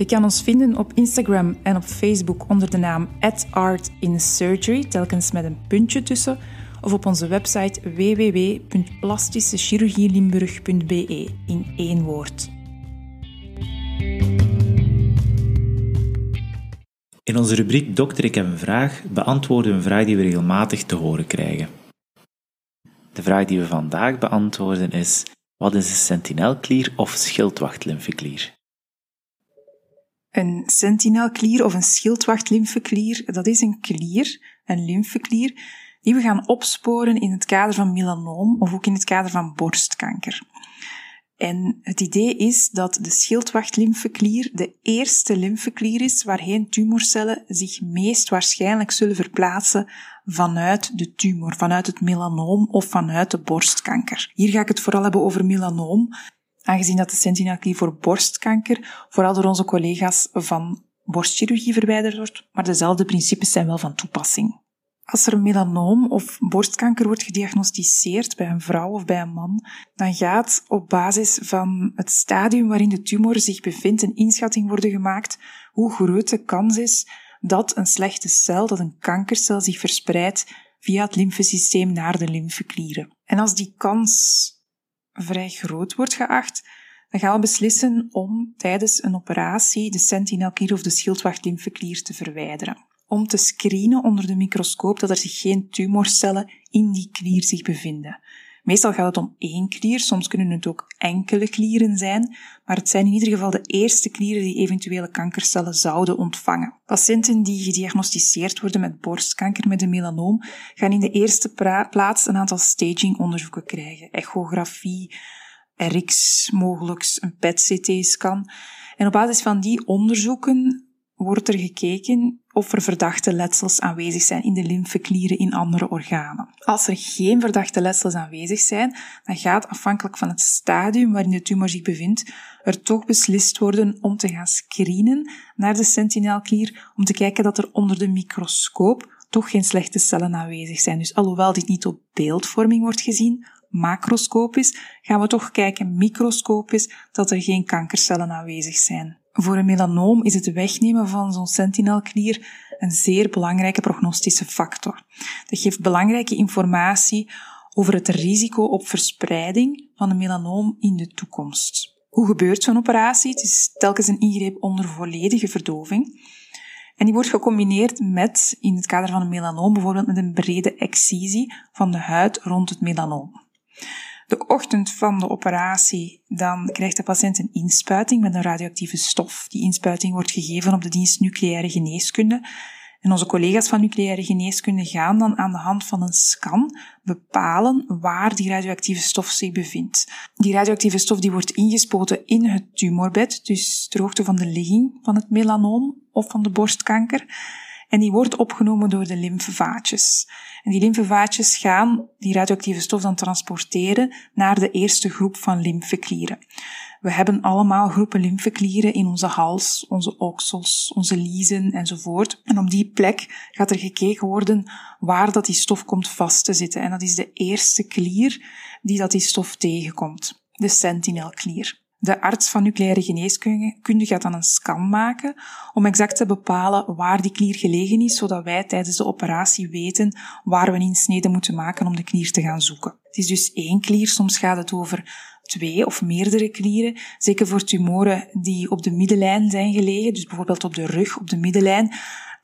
Je kan ons vinden op Instagram en op Facebook onder de naam @artinsurgery, telkens met een puntje tussen, of op onze website www.plastischechirurgielimburg.be in één woord. In onze rubriek Dokter, ik heb een vraag beantwoorden we een vraag die we regelmatig te horen krijgen. De vraag die we vandaag beantwoorden is: wat is een sentinelklier of schildwachtlymfeklier? Een sentinelklier of een schildwachtlymfeklier, dat is een klier, een lymfeklier, die we gaan opsporen in het kader van melanoom of ook in het kader van borstkanker. En het idee is dat de schildwachtlymfeklier de eerste lymfeklier is waarheen tumorcellen zich meest waarschijnlijk zullen verplaatsen vanuit de tumor, vanuit het melanoom of vanuit de borstkanker. Hier ga ik het vooral hebben over melanoom, aangezien dat de sentinelklier voor borstkanker vooral door onze collega's van borstchirurgie verwijderd wordt, maar dezelfde principes zijn wel van toepassing. Als er melanoom of borstkanker wordt gediagnosticeerd bij een vrouw of bij een man, dan gaat op basis van het stadium waarin de tumor zich bevindt een inschatting worden gemaakt hoe groot de kans is dat een slechte cel, dat een kankercel zich verspreidt via het lymfesysteem naar de lymfeklieren. En als die kans vrij groot wordt geacht, dan gaan we beslissen om tijdens een operatie de sentinelklier of de schildwachtlymfeklier te verwijderen. Om te screenen onder de microscoop dat er zich geen tumorcellen in die klier zich bevinden. Meestal gaat het om één klier, soms kunnen het ook enkele klieren zijn, maar het zijn in ieder geval de eerste klieren die eventuele kankercellen zouden ontvangen. Patiënten die gediagnosticeerd worden met borstkanker met een melanoom gaan in de eerste plaats een aantal stagingonderzoeken krijgen. Echografie, RX, mogelijk een PET-CT-scan. En op basis van die onderzoeken wordt er gekeken of er verdachte letsels aanwezig zijn in de lymfeklieren in andere organen. Als er geen verdachte letsels aanwezig zijn, dan gaat afhankelijk van het stadium waarin de tumor zich bevindt, er toch beslist worden om te gaan screenen naar de sentinelklier, om te kijken dat er onder de microscoop toch geen slechte cellen aanwezig zijn. Dus alhoewel dit niet op beeldvorming wordt gezien, macroscopisch, gaan we toch kijken microscopisch dat er geen kankercellen aanwezig zijn. Voor een melanoom is het wegnemen van zo'n sentinelklier een zeer belangrijke prognostische factor. Dat geeft belangrijke informatie over het risico op verspreiding van een melanoom in de toekomst. Hoe gebeurt zo'n operatie? Het is telkens een ingreep onder volledige verdoving. En die wordt gecombineerd met, in het kader van een melanoom, bijvoorbeeld met een brede excisie van de huid rond het melanoom. De ochtend van de operatie dan krijgt de patiënt een inspuiting met een radioactieve stof. Die inspuiting wordt gegeven op de dienst nucleaire geneeskunde. En onze collega's van nucleaire geneeskunde gaan dan aan de hand van een scan bepalen waar die radioactieve stof zich bevindt. Die radioactieve stof die wordt ingespoten in het tumorbed, dus ter hoogte van de ligging van het melanoom of van de borstkanker. En die wordt opgenomen door de lymfevaatjes. En die lymfevaatjes gaan die radioactieve stof dan transporteren naar de eerste groep van lymfeklieren. We hebben allemaal groepen lymfeklieren in onze hals, onze oksels, onze liezen enzovoort. En op die plek gaat er gekeken worden waar dat die stof komt vast te zitten. En dat is de eerste klier die dat die stof tegenkomt. De sentinelklier. De arts van nucleaire geneeskunde gaat dan een scan maken om exact te bepalen waar die klier gelegen is, zodat wij tijdens de operatie weten waar we een insnede moeten maken om de klier te gaan zoeken. Het is dus één klier, soms gaat het over twee of meerdere klieren, zeker voor tumoren die op de middenlijn zijn gelegen, dus bijvoorbeeld op de rug, op de middenlijn,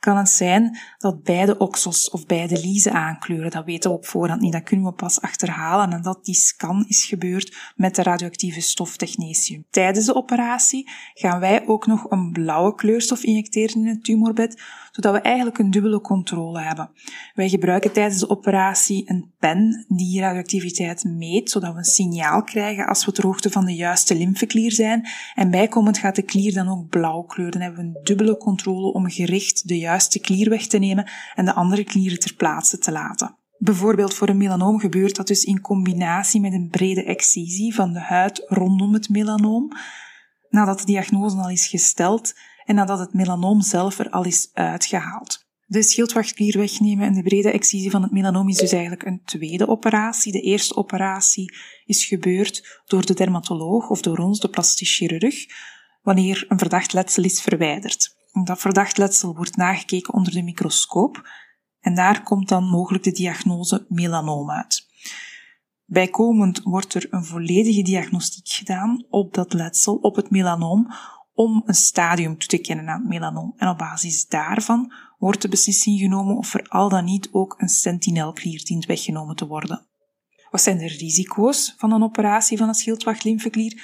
kan het zijn dat beide oksels of beide liezen aankleuren. Dat weten we op voorhand niet. Dat kunnen we pas achterhalen en dat die scan is gebeurd met de radioactieve stof technetium. Tijdens de operatie gaan wij ook nog een blauwe kleurstof injecteren in het tumorbed, zodat we eigenlijk een dubbele controle hebben. Wij gebruiken tijdens de operatie een pen die radioactiviteit meet, zodat we een signaal krijgen als we ter hoogte van de juiste lymfeklier zijn. En bijkomend gaat de klier dan ook blauw kleuren. Dan hebben we een dubbele controle om gericht de juiste klier weg te nemen en de andere klieren ter plaatse te laten. Bijvoorbeeld voor een melanoom gebeurt dat dus in combinatie met een brede excisie van de huid rondom het melanoom, nadat de diagnose al is gesteld en nadat het melanoom zelf er al is uitgehaald. De schildwachtklier wegnemen en de brede excisie van het melanoom is dus eigenlijk een tweede operatie. De eerste operatie is gebeurd door de dermatoloog of door ons, de plastisch chirurg, wanneer een verdacht letsel is verwijderd. Dat verdacht letsel wordt nagekeken onder de microscoop en daar komt dan mogelijk de diagnose melanoom uit. Bijkomend wordt er een volledige diagnostiek gedaan op dat letsel, op het melanoom, om een stadium toe te kennen aan het melanoom. En op basis daarvan wordt de beslissing genomen of er al dan niet ook een sentinelklier dient weggenomen te worden. Wat zijn de risico's van een operatie van een schildwacht-lymfeklier?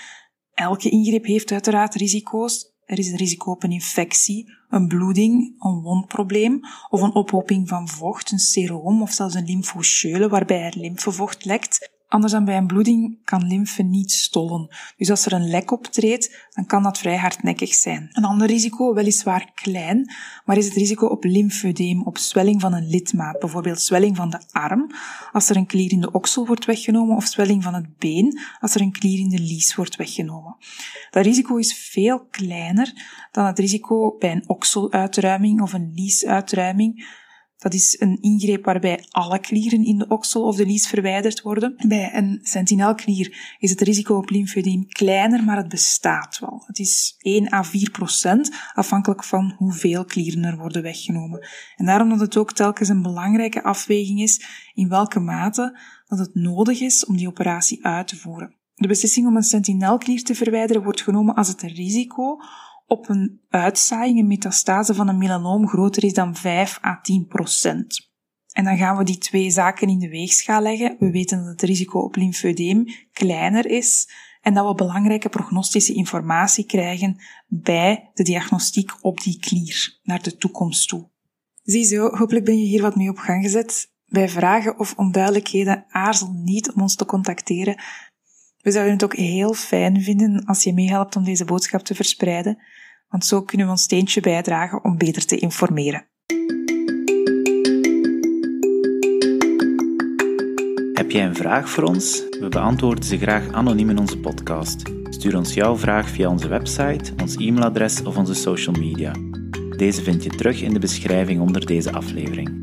Elke ingreep heeft uiteraard risico's. Er is een risico op een infectie, een bloeding, een wondprobleem of een ophoping van vocht, een seroom of zelfs een lymfoscheule waarbij er lymfevocht lekt. Anders dan bij een bloeding kan lymfe niet stollen. Dus als er een lek optreedt, dan kan dat vrij hardnekkig zijn. Een ander risico, weliswaar klein, maar is het risico op lymfedeem, op zwelling van een lidmaat, bijvoorbeeld zwelling van de arm, als er een klier in de oksel wordt weggenomen, of zwelling van het been, als er een klier in de lies wordt weggenomen. Dat risico is veel kleiner dan het risico bij een okseluitruiming of een liesuitruiming, dat is een ingreep waarbij alle klieren in de oksel of de lies verwijderd worden. Bij een sentinelklier is het risico op lymfedeem kleiner, maar het bestaat wel. Het is 1 à 4 procent, afhankelijk van hoeveel klieren er worden weggenomen. En daarom dat het ook telkens een belangrijke afweging is in welke mate dat het nodig is om die operatie uit te voeren. De beslissing om een sentinelklier te verwijderen wordt genomen als het risico op een uitzaaiing, een metastase van een melanoom groter is dan 5 à 10 procent. En dan gaan we die twee zaken in de weegschaal leggen. We weten dat het risico op lymfedeem kleiner is en dat we belangrijke prognostische informatie krijgen bij de diagnostiek op die klier naar de toekomst toe. Ziezo, hopelijk ben je hier wat mee op gang gezet. Bij vragen of onduidelijkheden aarzel niet om ons te contacteren. We zouden het ook heel fijn vinden als je meehelpt om deze boodschap te verspreiden, want zo kunnen we ons steentje bijdragen om beter te informeren. Heb jij een vraag voor ons? We beantwoorden ze graag anoniem in onze podcast. Stuur ons jouw vraag via onze website, ons e-mailadres of onze social media. Deze vind je terug in de beschrijving onder deze aflevering.